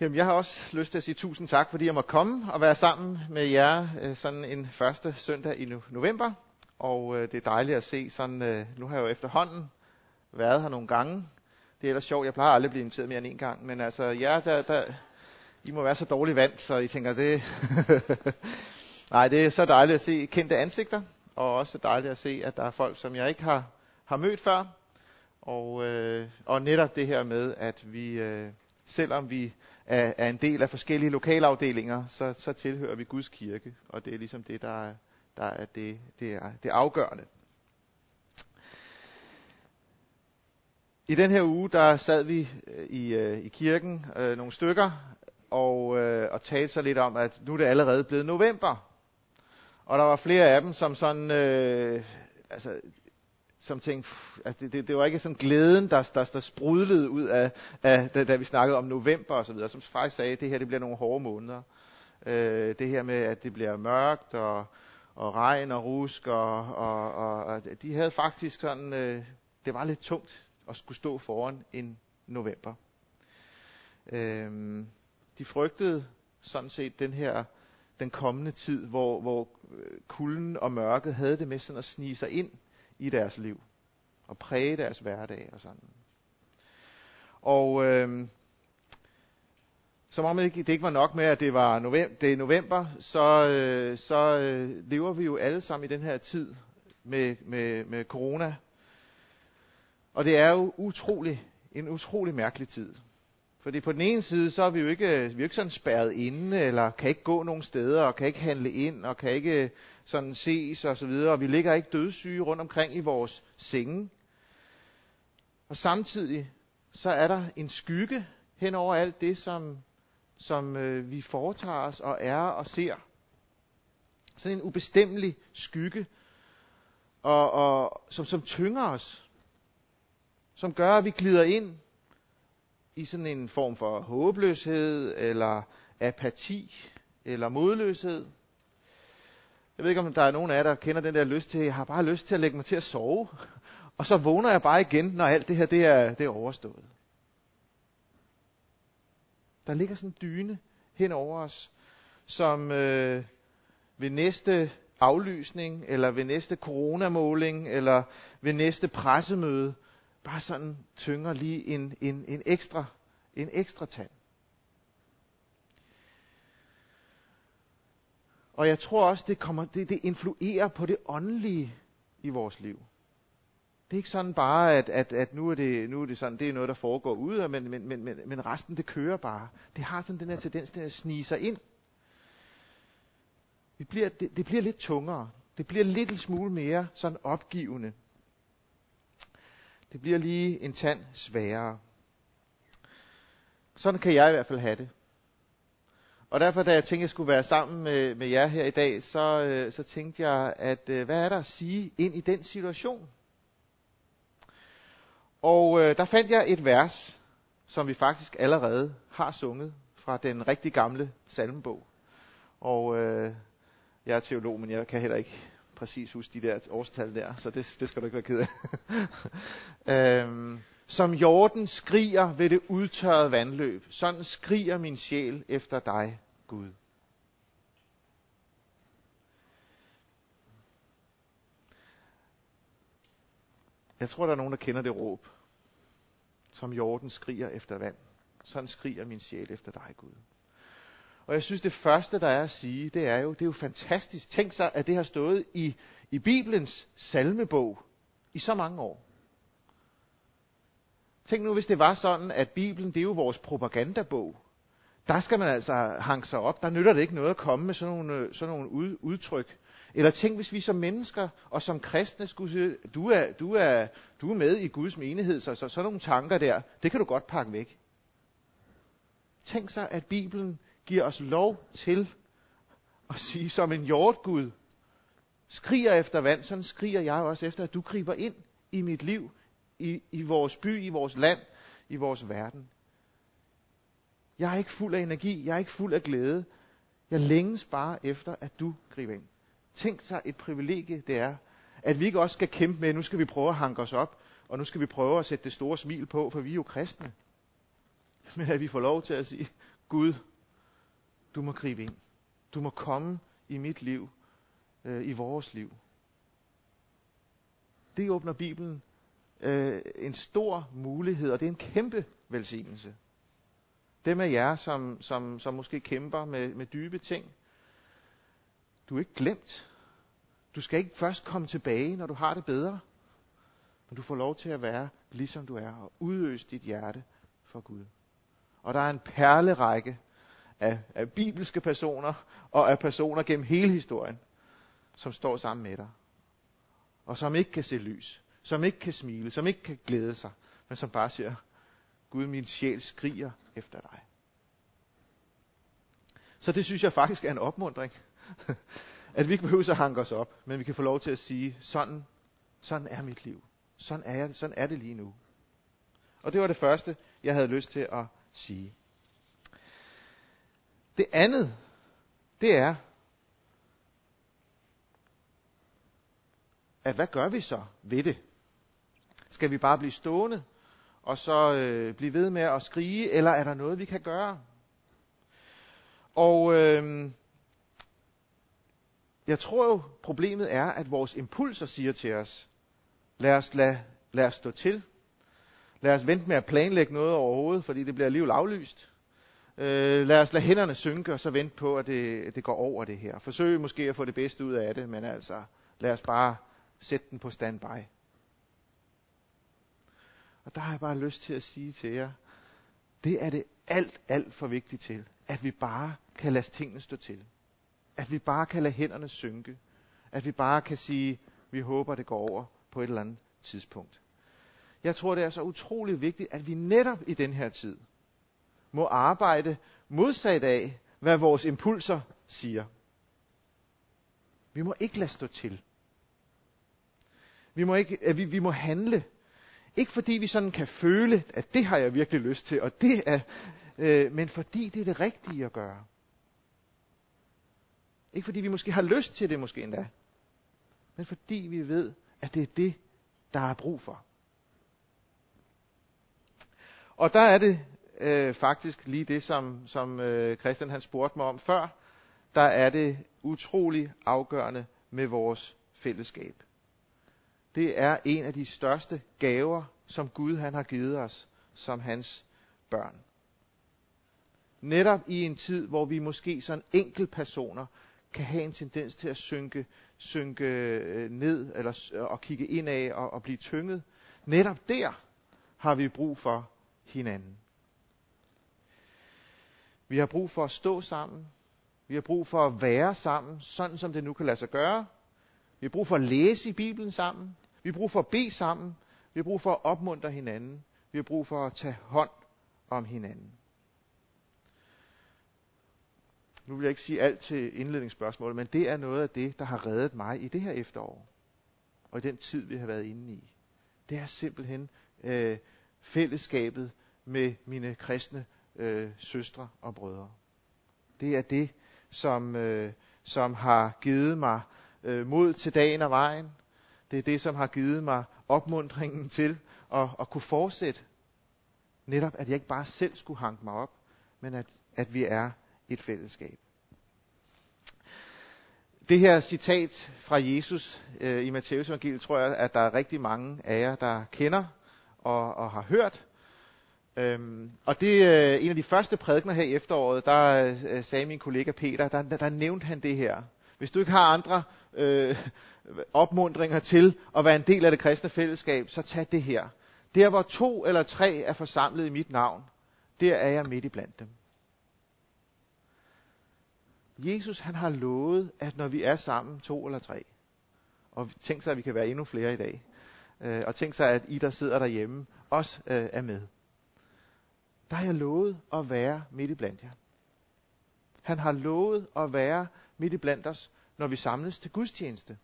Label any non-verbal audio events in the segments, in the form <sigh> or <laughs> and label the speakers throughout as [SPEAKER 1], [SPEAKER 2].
[SPEAKER 1] Jamen, jeg har også lyst til at sige tusind tak, fordi jeg må komme og være sammen med jer øh, sådan en første søndag i november. Og øh, det er dejligt at se sådan, øh, nu har jeg jo efterhånden været her nogle gange. Det er ellers sjovt, jeg plejer aldrig at blive inviteret mere end en gang. Men altså, ja, der, der, I må være så dårligt vant, så I tænker, det... <laughs> Nej, det er så dejligt at se kendte ansigter, og også dejligt at se, at der er folk, som jeg ikke har, har mødt før. Og, øh, og netop det her med, at vi, øh, selvom vi er, er en del af forskellige lokalafdelinger, så, så tilhører vi Guds kirke, og det er ligesom det, der er, der er det, det, er, det afgørende. I den her uge, der sad vi øh, i, øh, i kirken øh, nogle stykker, og, øh, og talte så lidt om, at nu er det allerede blevet november. Og der var flere af dem, som sådan, øh, altså, som tænkte, at altså, det, det, det var ikke sådan glæden, der, der, der sprudlede ud af, af da, da vi snakkede om november og så videre, som faktisk sagde, at det her det bliver nogle hårde måneder. Øh, det her med, at det bliver mørkt og, og regn og rusk, og, og, og, og de havde faktisk sådan, øh, det var lidt tungt at skulle stå foran en november. Øh, de frygtede sådan set den her den kommende tid, hvor, hvor øh, kulden og mørket havde det med sådan at snige sig ind i deres liv og præge deres hverdag og sådan. Og øh, som om det ikke, det ikke var nok med, at det var november, det er november, så, øh, så øh, lever vi jo alle sammen i den her tid med, med, med corona. Og det er jo utrolig, en utrolig mærkelig tid. Fordi på den ene side, så er vi jo ikke, øh, vi er jo ikke sådan spærret inde, eller kan ikke gå nogen steder, og kan ikke handle ind, og kan ikke øh, sådan ses og så videre. Og vi ligger ikke dødssyge rundt omkring i vores senge. Og samtidig, så er der en skygge hen over alt det, som, som øh, vi foretager os og er og ser. Sådan en ubestemmelig skygge, og, og, som, som tynger os. Som gør, at vi glider ind i sådan en form for håbløshed, eller apati, eller modløshed. Jeg ved ikke, om der er nogen af jer, der kender den der lyst til, jeg har bare lyst til at lægge mig til at sove, og så vågner jeg bare igen, når alt det her det er, det er overstået. Der ligger sådan en dyne hen over os, som øh, ved næste aflysning, eller ved næste coronamåling, eller ved næste pressemøde, bare sådan tynger lige en, en, en, ekstra, en ekstra tand. Og jeg tror også, det, kommer, det, det influerer på det åndelige i vores liv. Det er ikke sådan bare, at, at, at nu, er det, nu er det sådan, det er noget, der foregår ude, men, men, men, men, men resten, det kører bare. Det har sådan den her tendens til at snige sig ind. Vi bliver, det, det bliver lidt tungere. Det bliver lidt en smule mere sådan opgivende. Det bliver lige en tand sværere. Sådan kan jeg i hvert fald have det. Og derfor, da jeg tænkte, at jeg skulle være sammen med, med jer her i dag, så, øh, så tænkte jeg, at øh, hvad er der at sige ind i den situation? Og øh, der fandt jeg et vers, som vi faktisk allerede har sunget fra den rigtig gamle salmebog. Og øh, jeg er teolog, men jeg kan heller ikke præcis huske de der årstal der, så det, det skal du ikke være ked af. <laughs> øhm, som jorden skriger ved det udtørrede vandløb, sådan skriger min sjæl efter dig, Gud. Jeg tror, der er nogen, der kender det råb. Som jorden skriger efter vand. Sådan skriger min sjæl efter dig, Gud. Og jeg synes, det første, der er at sige, det er jo, det er jo fantastisk. Tænk sig, at det har stået i, i Bibelens salmebog i så mange år. Tænk nu, hvis det var sådan, at Bibelen, det er jo vores propagandabog. Der skal man altså hanke sig op. Der nytter det ikke noget at komme med sådan nogle, øh, sådan nogle ud, udtryk. Eller tænk, hvis vi som mennesker og som kristne skulle sige, du er, du er, du er med i Guds menighed, så, så sådan nogle tanker der, det kan du godt pakke væk. Tænk så, at Bibelen giver os lov til at sige som en jordgud, skriger efter vand, sådan skriger jeg også efter, at du griber ind i mit liv, i, i vores by, i vores land, i vores verden. Jeg er ikke fuld af energi, jeg er ikke fuld af glæde. Jeg længes bare efter, at du griber ind. Tænk sig et privilegie det er, at vi ikke også skal kæmpe med, at nu skal vi prøve at hanke os op, og nu skal vi prøve at sætte det store smil på, for vi er jo kristne. Men at vi får lov til at sige, Gud, du må gribe ind. Du må komme i mit liv, øh, i vores liv. Det åbner Bibelen øh, en stor mulighed, og det er en kæmpe velsignelse. Dem af jer, som, som, som måske kæmper med, med dybe ting, du er ikke glemt. Du skal ikke først komme tilbage, når du har det bedre. Men du får lov til at være ligesom du er, og udøse dit hjerte for Gud. Og der er en perlerække af, af bibelske personer, og af personer gennem hele historien, som står sammen med dig. Og som ikke kan se lys, som ikke kan smile, som ikke kan glæde sig, men som bare siger, Gud, min sjæl skriger efter dig. Så det synes jeg faktisk er en opmundring. <laughs> at vi ikke behøver at hanke os op, men vi kan få lov til at sige, sådan, sådan er mit liv. Sådan er, jeg, sådan er det lige nu. Og det var det første, jeg havde lyst til at sige. Det andet, det er, at hvad gør vi så ved det? Skal vi bare blive stående, og så øh, blive ved med at skrige, eller er der noget, vi kan gøre? Og øh, jeg tror jo, problemet er, at vores impulser siger til os, lad os, lad, lad os stå til. Lad os vente med at planlægge noget overhovedet, fordi det bliver alligevel aflyst. Øh, lad os lade hænderne synke, og så vente på, at det, det går over det her. Forsøg måske at få det bedste ud af det, men altså, lad os bare sætte den på standby. Og der har jeg bare lyst til at sige til jer, det er det alt, alt for vigtigt til, at vi bare kan lade tingene stå til. At vi bare kan lade hænderne synke. At vi bare kan sige, vi håber, det går over på et eller andet tidspunkt. Jeg tror, det er så utrolig vigtigt, at vi netop i den her tid må arbejde modsat af, hvad vores impulser siger. Vi må ikke lade stå til. Vi må, ikke, vi, vi må handle. Ikke fordi vi sådan kan føle, at det har jeg virkelig lyst til, og det er, øh, men fordi det er det rigtige at gøre. Ikke fordi vi måske har lyst til det måske endda, men fordi vi ved, at det er det, der er brug for. Og der er det øh, faktisk lige det, som, som øh, Christian han spurgte mig om før. Der er det utrolig afgørende med vores fællesskab. Det er en af de største gaver, som Gud han har givet os som hans børn. Netop i en tid, hvor vi måske som enkel personer kan have en tendens til at synke, synke øh, ned eller, øh, og kigge indad og, og blive tynget. Netop der har vi brug for hinanden. Vi har brug for at stå sammen. Vi har brug for at være sammen, sådan som det nu kan lade sig gøre. Vi har brug for at læse i Bibelen sammen. Vi har brug for at bede sammen. Vi har brug for at opmuntre hinanden. Vi har brug for at tage hånd om hinanden. Nu vil jeg ikke sige alt til indledningsspørgsmålet, men det er noget af det, der har reddet mig i det her efterår. Og i den tid, vi har været inde i. Det er simpelthen øh, fællesskabet med mine kristne øh, søstre og brødre. Det er det, som, øh, som har givet mig øh, mod til dagen og vejen. Det er det, som har givet mig opmundringen til at, at kunne fortsætte. Netop, at jeg ikke bare selv skulle hanke mig op, men at, at vi er et fællesskab. Det her citat fra Jesus øh, i Matteus evangeliet tror jeg, at der er rigtig mange af jer, der kender og, og har hørt. Øhm, og det er øh, en af de første prædikner her i efteråret, der øh, sagde min kollega Peter, der, der, der nævnte han det her. Hvis du ikke har andre øh, opmundringer til at være en del af det kristne fællesskab, så tag det her. Der hvor to eller tre er forsamlet i mit navn, der er jeg midt i blandt dem. Jesus han har lovet, at når vi er sammen, to eller tre, og tænk sig, at vi kan være endnu flere i dag, øh, og tænk sig, at I, der sidder derhjemme, også øh, er med. Der har jeg lovet at være midt i blandt jer. Han har lovet at være midt i blandt os, når vi samles til gudstjeneste.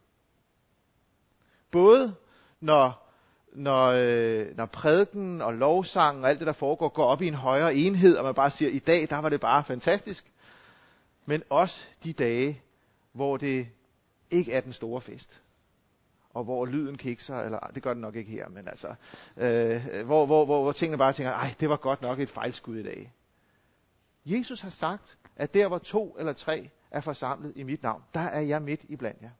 [SPEAKER 1] Både når, når, øh, når prædiken og lovsangen og alt det, der foregår, går op i en højere enhed, og man bare siger, i dag, der var det bare fantastisk men også de dage, hvor det ikke er den store fest. Og hvor lyden kikser, eller ah, det gør den nok ikke her, men altså, øh, hvor, hvor, hvor, hvor tingene bare tænker, ej, det var godt nok et fejlskud i dag. Jesus har sagt, at der hvor to eller tre er forsamlet i mit navn, der er jeg midt i blandt jer.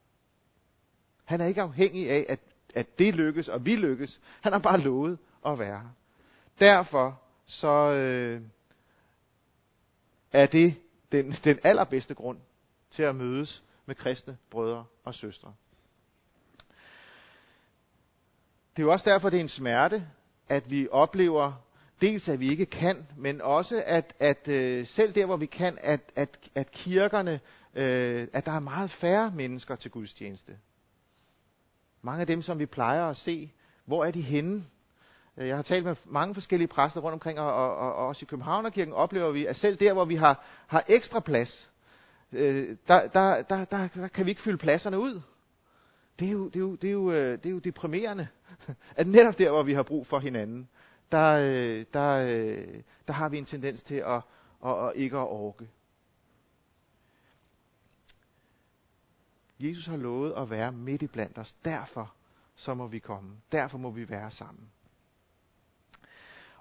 [SPEAKER 1] Han er ikke afhængig af, at, at det lykkes, og vi lykkes. Han har bare lovet at være her. Derfor så øh, er det den, den allerbedste grund til at mødes med kristne brødre og søstre. Det er jo også derfor, det er en smerte, at vi oplever dels, at vi ikke kan, men også, at, at øh, selv der, hvor vi kan, at, at, at kirkerne, øh, at der er meget færre mennesker til gudstjeneste. Mange af dem, som vi plejer at se, hvor er de henne? Øh, jeg har talt med mange forskellige præster rundt omkring, og, og, og, og også i Københavnerkirken oplever vi, at selv der, hvor vi har, har ekstra plads, øh, der, der, der, der, der kan vi ikke fylde pladserne ud. Det er jo, det er jo, det er jo, øh, det er jo deprimerende, <laughs> at netop der, hvor vi har brug for hinanden, der, øh, der, der har vi en tendens til at, at, at ikke at orke. Jesus har lovet at være midt i blandt os. Derfor så må vi komme. Derfor må vi være sammen.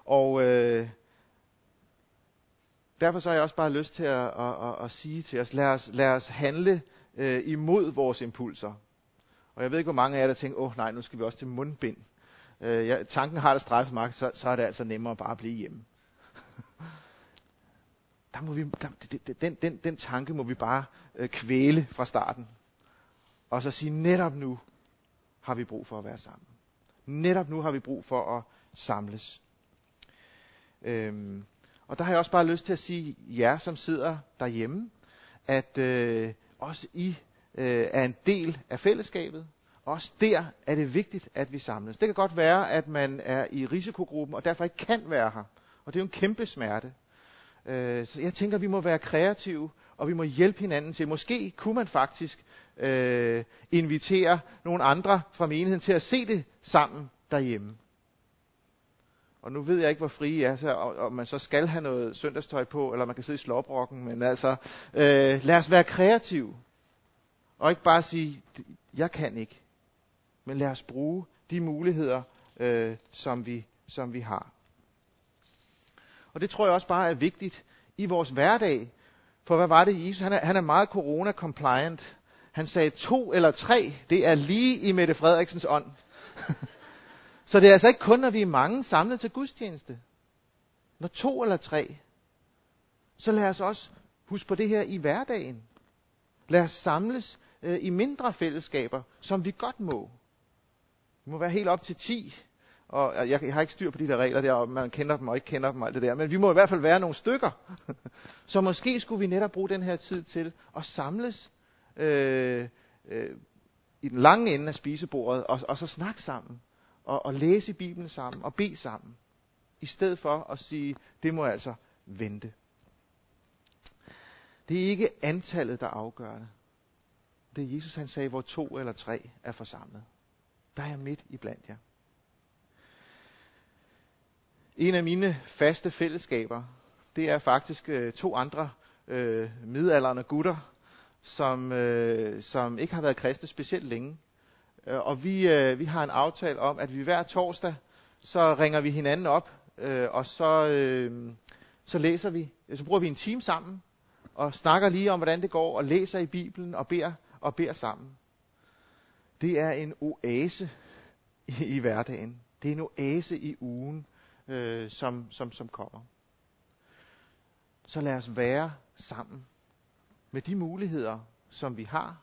[SPEAKER 1] Og øh, derfor så har jeg også bare lyst til at, at, at, at sige til os, lad os, lad os handle øh, imod vores impulser. Og jeg ved ikke, hvor mange af jer, der tænker, åh oh, nej, nu skal vi også til mundbind. Øh, ja, tanken har det strejfet mig, så, så er det altså nemmere bare at blive hjemme. <laughs> der må vi, der, den, den, den tanke må vi bare øh, kvæle fra starten. Og så sige, netop nu har vi brug for at være sammen. Netop nu har vi brug for at samles. Øhm, og der har jeg også bare lyst til at sige jer, som sidder derhjemme, at øh, også I øh, er en del af fællesskabet. Også der er det vigtigt, at vi samles. Det kan godt være, at man er i risikogruppen, og derfor ikke kan være her. Og det er jo en kæmpe smerte. Øh, så jeg tænker, at vi må være kreative, og vi må hjælpe hinanden til. Måske kunne man faktisk øh, invitere nogle andre fra menigheden til at se det sammen derhjemme. Og nu ved jeg ikke, hvor frie I er, så, og, og man så skal have noget søndagstøj på, eller man kan sidde i slåbrokken, men altså, øh, lad os være kreative. Og ikke bare sige, jeg kan ikke. Men lad os bruge de muligheder, øh, som, vi, som vi har. Og det tror jeg også bare er vigtigt i vores hverdag. For hvad var det, Jesus? Han er, han er meget corona-compliant. Han sagde to eller tre, det er lige i Mette Frederiksens ånd. <laughs> Så det er altså ikke kun, når vi er mange samlet til gudstjeneste. Når to eller tre, så lad os også huske på det her i hverdagen. Lad os samles øh, i mindre fællesskaber, som vi godt må. Vi må være helt op til 10. Og øh, jeg, jeg har ikke styr på de der regler der, og man kender dem og ikke kender dem og alt det der. Men vi må i hvert fald være nogle stykker. <laughs> så måske skulle vi netop bruge den her tid til at samles øh, øh, i den lange ende af spisebordet, og, og så snakke sammen. Og, og læse Bibelen sammen, og bede sammen. I stedet for at sige, det må altså vente. Det er ikke antallet, der afgør det. Det er Jesus, han sagde, hvor to eller tre er forsamlet. Der er jeg midt i blandt jer. En af mine faste fællesskaber, det er faktisk øh, to andre øh, midalderne gutter, som, øh, som ikke har været kristne specielt længe. Øh, og vi, øh, vi har en aftale om, at vi hver torsdag, så ringer vi hinanden op, øh, og så, øh, så læser vi, øh, så bruger vi en time sammen, og snakker lige om, hvordan det går, og læser i Bibelen, og beder, og beder sammen. Det er en oase i, i hverdagen. Det er en oase i ugen, øh, som, som, som kommer. Så lad os være sammen med de muligheder, som vi har,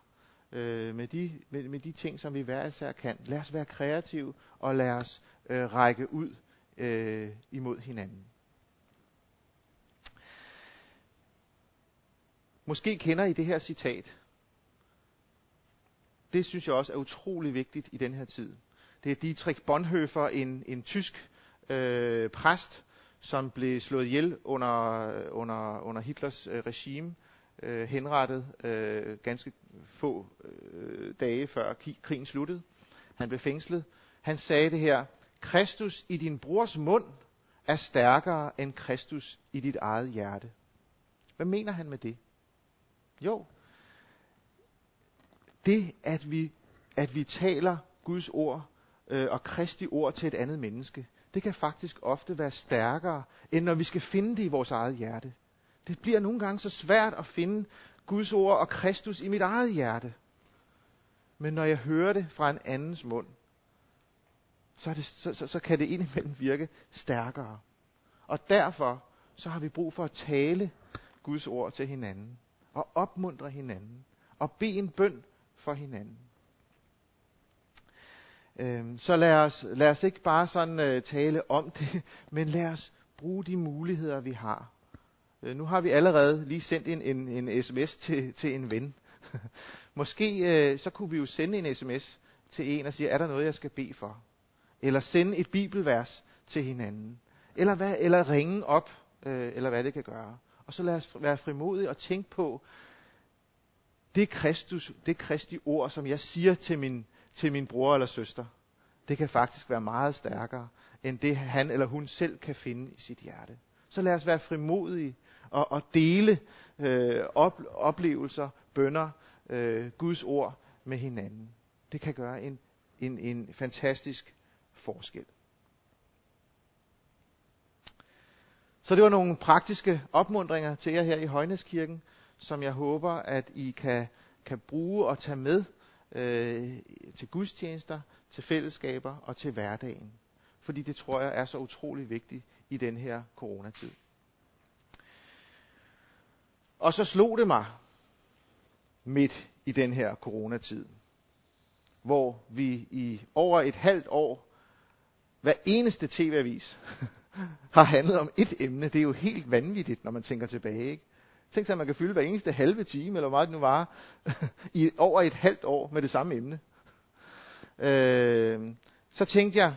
[SPEAKER 1] øh, med, de, med, med de ting, som vi hver især kan. Lad os være kreative, og lad os øh, række ud øh, imod hinanden. Måske kender I det her citat. Det synes jeg også er utrolig vigtigt i den her tid. Det er Dietrich Bonhoeffer, en, en tysk øh, præst, som blev slået ihjel under, under, under Hitlers øh, regime, øh, henrettet øh, ganske få øh, dage før krigen sluttede. Han blev fængslet. Han sagde det her, Kristus i din brors mund er stærkere end Kristus i dit eget hjerte. Hvad mener han med det? Jo, det at vi, at vi taler Guds ord øh, og Kristi ord til et andet menneske, det kan faktisk ofte være stærkere, end når vi skal finde det i vores eget hjerte. Det bliver nogle gange så svært at finde Guds ord og Kristus i mit eget hjerte. Men når jeg hører det fra en andens mund, så, er det, så, så, så kan det indimellem virke stærkere. Og derfor så har vi brug for at tale Guds ord til hinanden, og opmuntre hinanden, og bede en bøn for hinanden. Øhm, så lad os, lad os ikke bare sådan øh, tale om det, <laughs> men lad os bruge de muligheder, vi har. Øh, nu har vi allerede lige sendt en, en, en sms til, til en ven. <laughs> Måske øh, så kunne vi jo sende en sms til en og sige, er der noget, jeg skal bede for? Eller sende et bibelvers til hinanden. Eller, hvad, eller ringe op, øh, eller hvad det kan gøre. Og så lad os være frimodige og tænke på, det Kristus, det Kristi ord, som jeg siger til min, til min bror eller søster, det kan faktisk være meget stærkere, end det han eller hun selv kan finde i sit hjerte. Så lad os være frimodige og, og dele øh, op, oplevelser, bønder, øh, Guds ord med hinanden. Det kan gøre en, en, en fantastisk forskel. Så det var nogle praktiske opmundringer til jer her i Højneskirken, som jeg håber, at I kan, kan bruge og tage med øh, til gudstjenester, til fællesskaber og til hverdagen. Fordi det tror jeg er så utrolig vigtigt i den her coronatid. Og så slog det mig midt i den her coronatid, hvor vi i over et halvt år, hver eneste tv-avis <laughs> har handlet om et emne. Det er jo helt vanvittigt, når man tænker tilbage. Ikke? Tænk sig, at man kan fylde hver eneste halve time, eller hvor meget det nu var, <laughs> i over et halvt år med det samme emne. Øh, så tænkte jeg,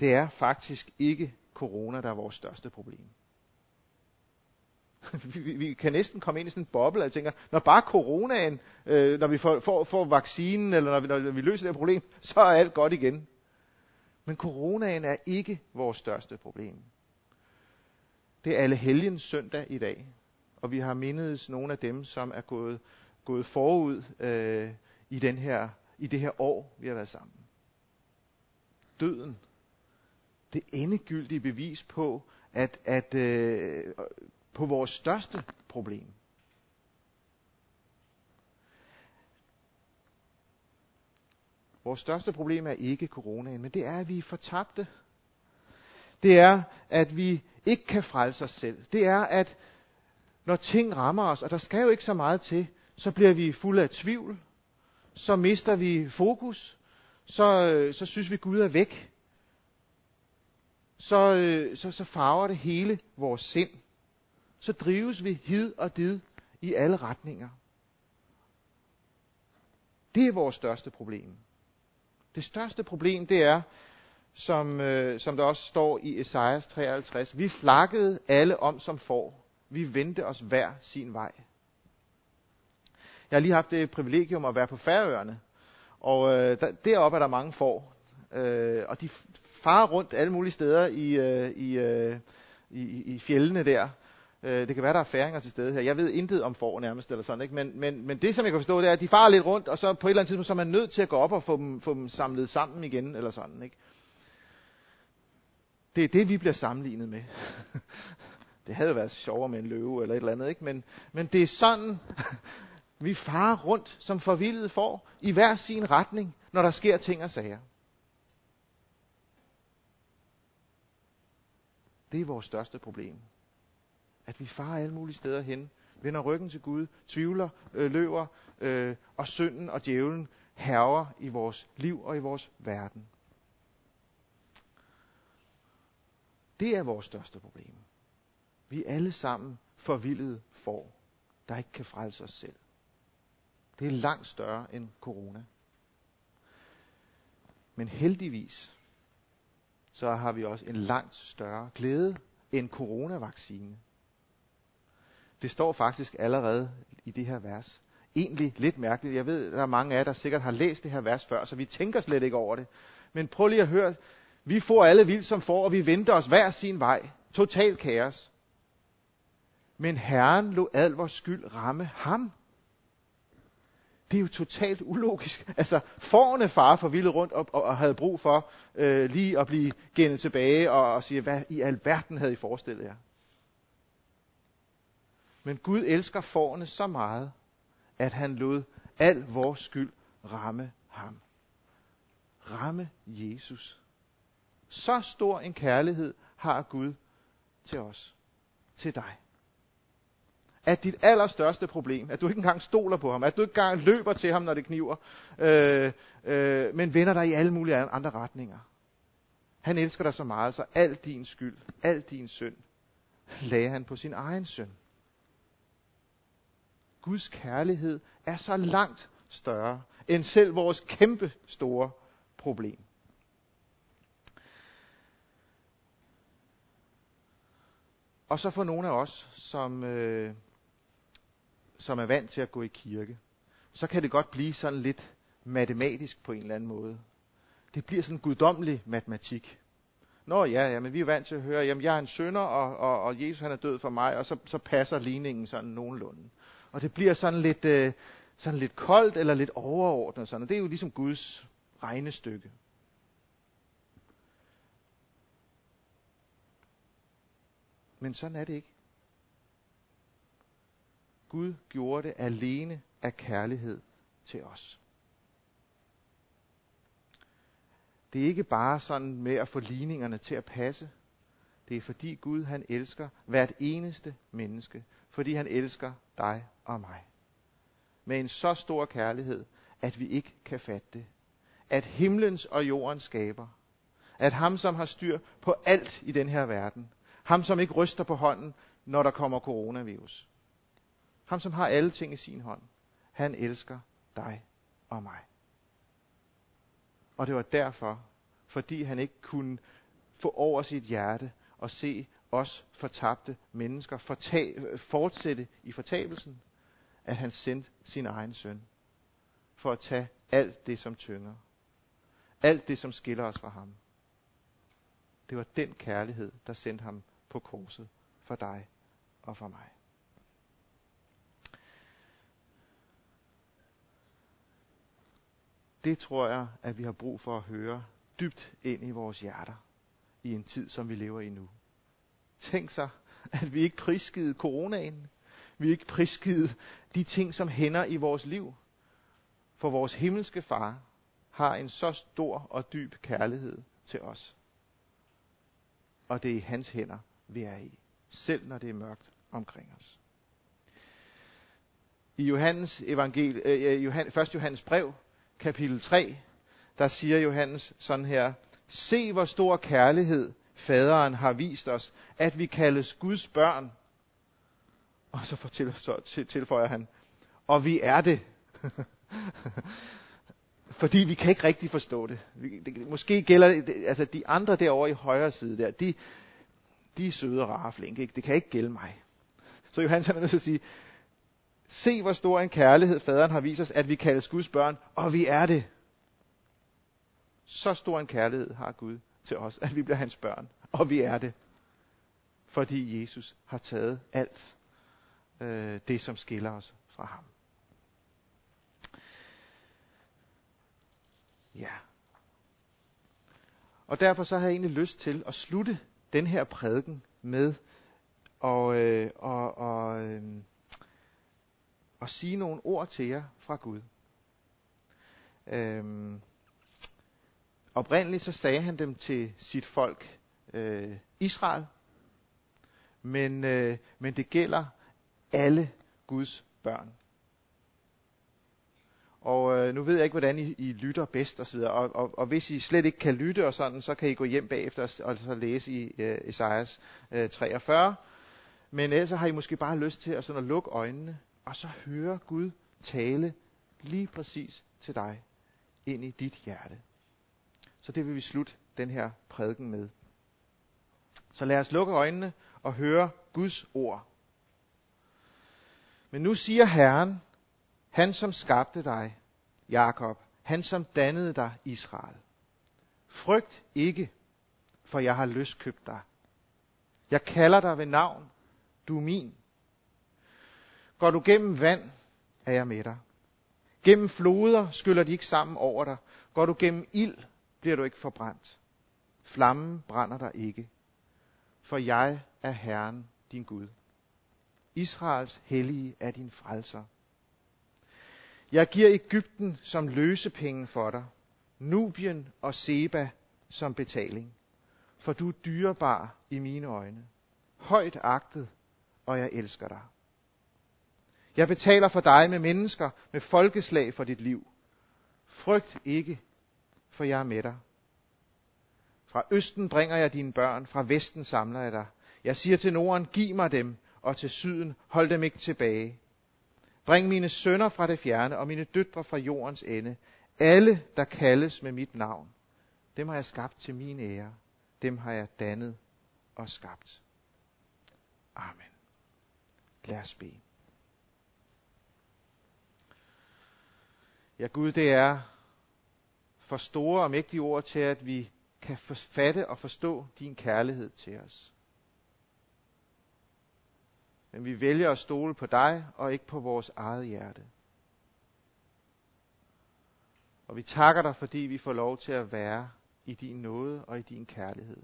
[SPEAKER 1] det er faktisk ikke corona, der er vores største problem. <laughs> vi, vi kan næsten komme ind i sådan en boble, og jeg tænker, når bare coronaen, øh, når vi får, får, får vaccinen, eller når vi, når vi løser det problem, så er alt godt igen. Men coronaen er ikke vores største problem. Det er alle helgens søndag i dag, og vi har mindet nogle af dem, som er gået, gået forud øh, i, den her, i det her år, vi har været sammen. Døden. Det endegyldige bevis på, at, at øh, på vores største problem. Vores største problem er ikke coronaen, men det er, at vi er fortabte. Det er, at vi ikke kan frelse os selv. Det er, at når ting rammer os, og der skal jo ikke så meget til, så bliver vi fulde af tvivl. Så mister vi fokus. Så, øh, så synes vi, Gud er væk. Så, øh, så, så farver det hele vores sind. Så drives vi hid og did i alle retninger. Det er vores største problem. Det største problem, det er, som, øh, som der også står i Esajas 53, vi flakkede alle om som får. Vi vendte os hver sin vej. Jeg har lige haft det privilegium at være på Færøerne, og øh, der, deroppe er der mange får, øh, og de farer rundt alle mulige steder i, øh, i, øh, i, i fjellene der. Øh, det kan være, der er færinger til stede her. Jeg ved intet om får nærmest, eller sådan, ikke? Men, men, men det, som jeg kan forstå, det er, at de farer lidt rundt, og så på et eller andet tidspunkt, så er man nødt til at gå op og få dem, få dem samlet sammen igen, eller sådan, ikke? Det er det, vi bliver sammenlignet med. <laughs> det havde været sjovere med en løve eller et eller andet, ikke? Men, men det er sådan, <laughs> vi farer rundt som forvildet får, i hver sin retning, når der sker ting og sager. Det er vores største problem. At vi farer alle mulige steder hen, vender ryggen til Gud, tvivler, øh, løber, øh, og synden og djævlen herrer i vores liv og i vores verden. Det er vores største problem. Vi er alle sammen forvildede for, der ikke kan frelse os selv. Det er langt større end corona. Men heldigvis, så har vi også en langt større glæde end coronavaccine. Det står faktisk allerede i det her vers. Egentlig lidt mærkeligt. Jeg ved, der er mange af jer, der sikkert har læst det her vers før, så vi tænker slet ikke over det. Men prøv lige at høre. Vi får alle vildt som får, og vi venter os hver sin vej. Total kaos. Men Herren lod al vores skyld ramme ham. Det er jo totalt ulogisk. <laughs> Altså, forne far for vildt rundt og, og, og havde brug for øh, lige at blive gennet tilbage og, og sige, hvad i alverden havde I forestillet jer? Men Gud elsker forne så meget, at han lod al vores skyld ramme ham. Ramme Jesus. Så stor en kærlighed har Gud til os. Til dig. At dit allerstørste problem, at du ikke engang stoler på ham, at du ikke engang løber til ham, når det kniver, øh, øh, men vender dig i alle mulige andre retninger. Han elsker dig så meget, så al din skyld, al din synd, lagde han på sin egen søn. Guds kærlighed er så langt større end selv vores kæmpe store problem. Og så for nogle af os, som, øh, som er vant til at gå i kirke, så kan det godt blive sådan lidt matematisk på en eller anden måde. Det bliver sådan guddommelig matematik. Nå ja, ja, men vi er vant til at høre, jamen jeg er en sønder, og, og, og Jesus han er død for mig, og så, så passer ligningen sådan nogenlunde. Og det bliver sådan lidt, øh, sådan lidt koldt eller lidt overordnet. Sådan. Og det er jo ligesom Guds regnestykke. Men sådan er det ikke. Gud gjorde det alene af kærlighed til os. Det er ikke bare sådan med at få ligningerne til at passe. Det er fordi Gud han elsker hvert eneste menneske. Fordi han elsker dig og mig. Med en så stor kærlighed, at vi ikke kan fatte det. At himlens og jordens skaber. At ham, som har styr på alt i den her verden. Ham, som ikke ryster på hånden, når der kommer coronavirus. Ham, som har alle ting i sin hånd. Han elsker dig og mig. Og det var derfor, fordi han ikke kunne få over sit hjerte og se os fortabte mennesker fortab, fortsætte i fortabelsen, at han sendte sin egen søn for at tage alt det, som tynger. Alt det, som skiller os fra ham. Det var den kærlighed, der sendte ham på korset for dig og for mig. Det tror jeg, at vi har brug for at høre dybt ind i vores hjerter i en tid, som vi lever i nu. Tænk sig, at vi ikke prisgivet coronaen. Vi ikke prisgivet de ting, som hænder i vores liv. For vores himmelske far har en så stor og dyb kærlighed til os. Og det er i hans hænder, vi er i. Selv når det er mørkt omkring os. I Johannes evangel, øh, øh Johan, 1. Johannes brev, kapitel 3, der siger Johannes sådan her, Se hvor stor kærlighed faderen har vist os, at vi kaldes Guds børn. Og så, fortæller, så tilføjer han, og vi er det. <laughs> Fordi vi kan ikke rigtig forstå det. Måske gælder det, altså de andre derovre i højre side der, de, de er søde og rare flinke. Ikke? Det kan ikke gælde mig. Så Johannes er nødt til at sige, se hvor stor en kærlighed faderen har vist os, at vi kaldes Guds børn, og vi er det. Så stor en kærlighed har Gud til os, at vi bliver hans børn. Og vi er det. Fordi Jesus har taget alt øh, det, som skiller os fra ham. Ja. Og derfor så har jeg egentlig lyst til at slutte den her prædiken med og, øh, og, og, øh, og sige nogle ord til jer fra Gud. Øhm, Oprindeligt så sagde han dem til sit folk øh, Israel, men, øh, men det gælder alle Guds børn. Og øh, nu ved jeg ikke, hvordan I, I lytter bedst osv., og, og, og hvis I slet ikke kan lytte og sådan, så kan I gå hjem bagefter og, og så læse i øh, Esajas øh, 43. Men ellers har I måske bare lyst til at, sådan at lukke øjnene, og så høre Gud tale lige præcis til dig ind i dit hjerte. Så det vil vi slutte den her prædiken med. Så lad os lukke øjnene og høre Guds ord. Men nu siger Herren, han som skabte dig, Jakob, han som dannede dig, Israel. Frygt ikke, for jeg har løskøbt dig. Jeg kalder dig ved navn, du er min. Går du gennem vand, er jeg med dig. Gennem floder skyller de ikke sammen over dig. Går du gennem ild, bliver du ikke forbrændt. Flammen brænder dig ikke. For jeg er Herren, din Gud. Israels hellige er din frelser. Jeg giver Ægypten som løsepenge for dig, Nubien og Seba som betaling, for du er dyrebar i mine øjne, højt agtet, og jeg elsker dig. Jeg betaler for dig med mennesker, med folkeslag for dit liv. Frygt ikke, for jeg er med dig. Fra østen bringer jeg dine børn, fra vesten samler jeg dig. Jeg siger til Norden, giv mig dem, og til syden, hold dem ikke tilbage. Bring mine sønner fra det fjerne, og mine døtre fra jordens ende. Alle, der kaldes med mit navn. Dem har jeg skabt til min ære. Dem har jeg dannet og skabt. Amen. Lad os bede. Ja, Gud, det er for store og mægtige ord til, at vi kan fatte og forstå din kærlighed til os. Men vi vælger at stole på dig og ikke på vores eget hjerte. Og vi takker dig, fordi vi får lov til at være i din nåde og i din kærlighed.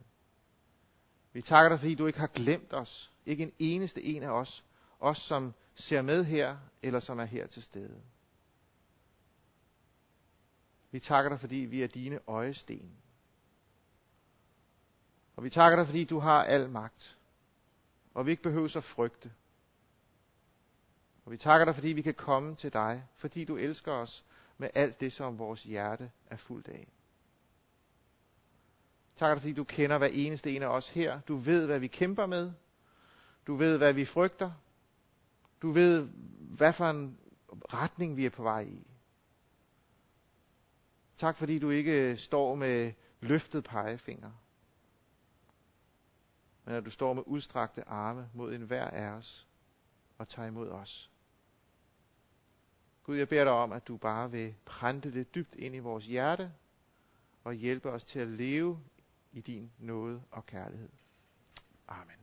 [SPEAKER 1] Vi takker dig, fordi du ikke har glemt os. Ikke en eneste en af os. Os, som ser med her, eller som er her til stede. Vi takker dig, fordi vi er dine øjesten. Og vi takker dig, fordi du har al magt. Og vi ikke behøver at frygte. Og vi takker dig, fordi vi kan komme til dig, fordi du elsker os med alt det, som vores hjerte er fuldt af. Takker dig, fordi du kender hver eneste en af os her. Du ved, hvad vi kæmper med. Du ved, hvad vi frygter. Du ved, hvad for en retning vi er på vej i. Tak fordi du ikke står med løftet pegefinger, men at du står med udstrakte arme mod enhver af os og tager imod os. Gud, jeg beder dig om, at du bare vil prænte det dybt ind i vores hjerte og hjælpe os til at leve i din nåde og kærlighed. Amen.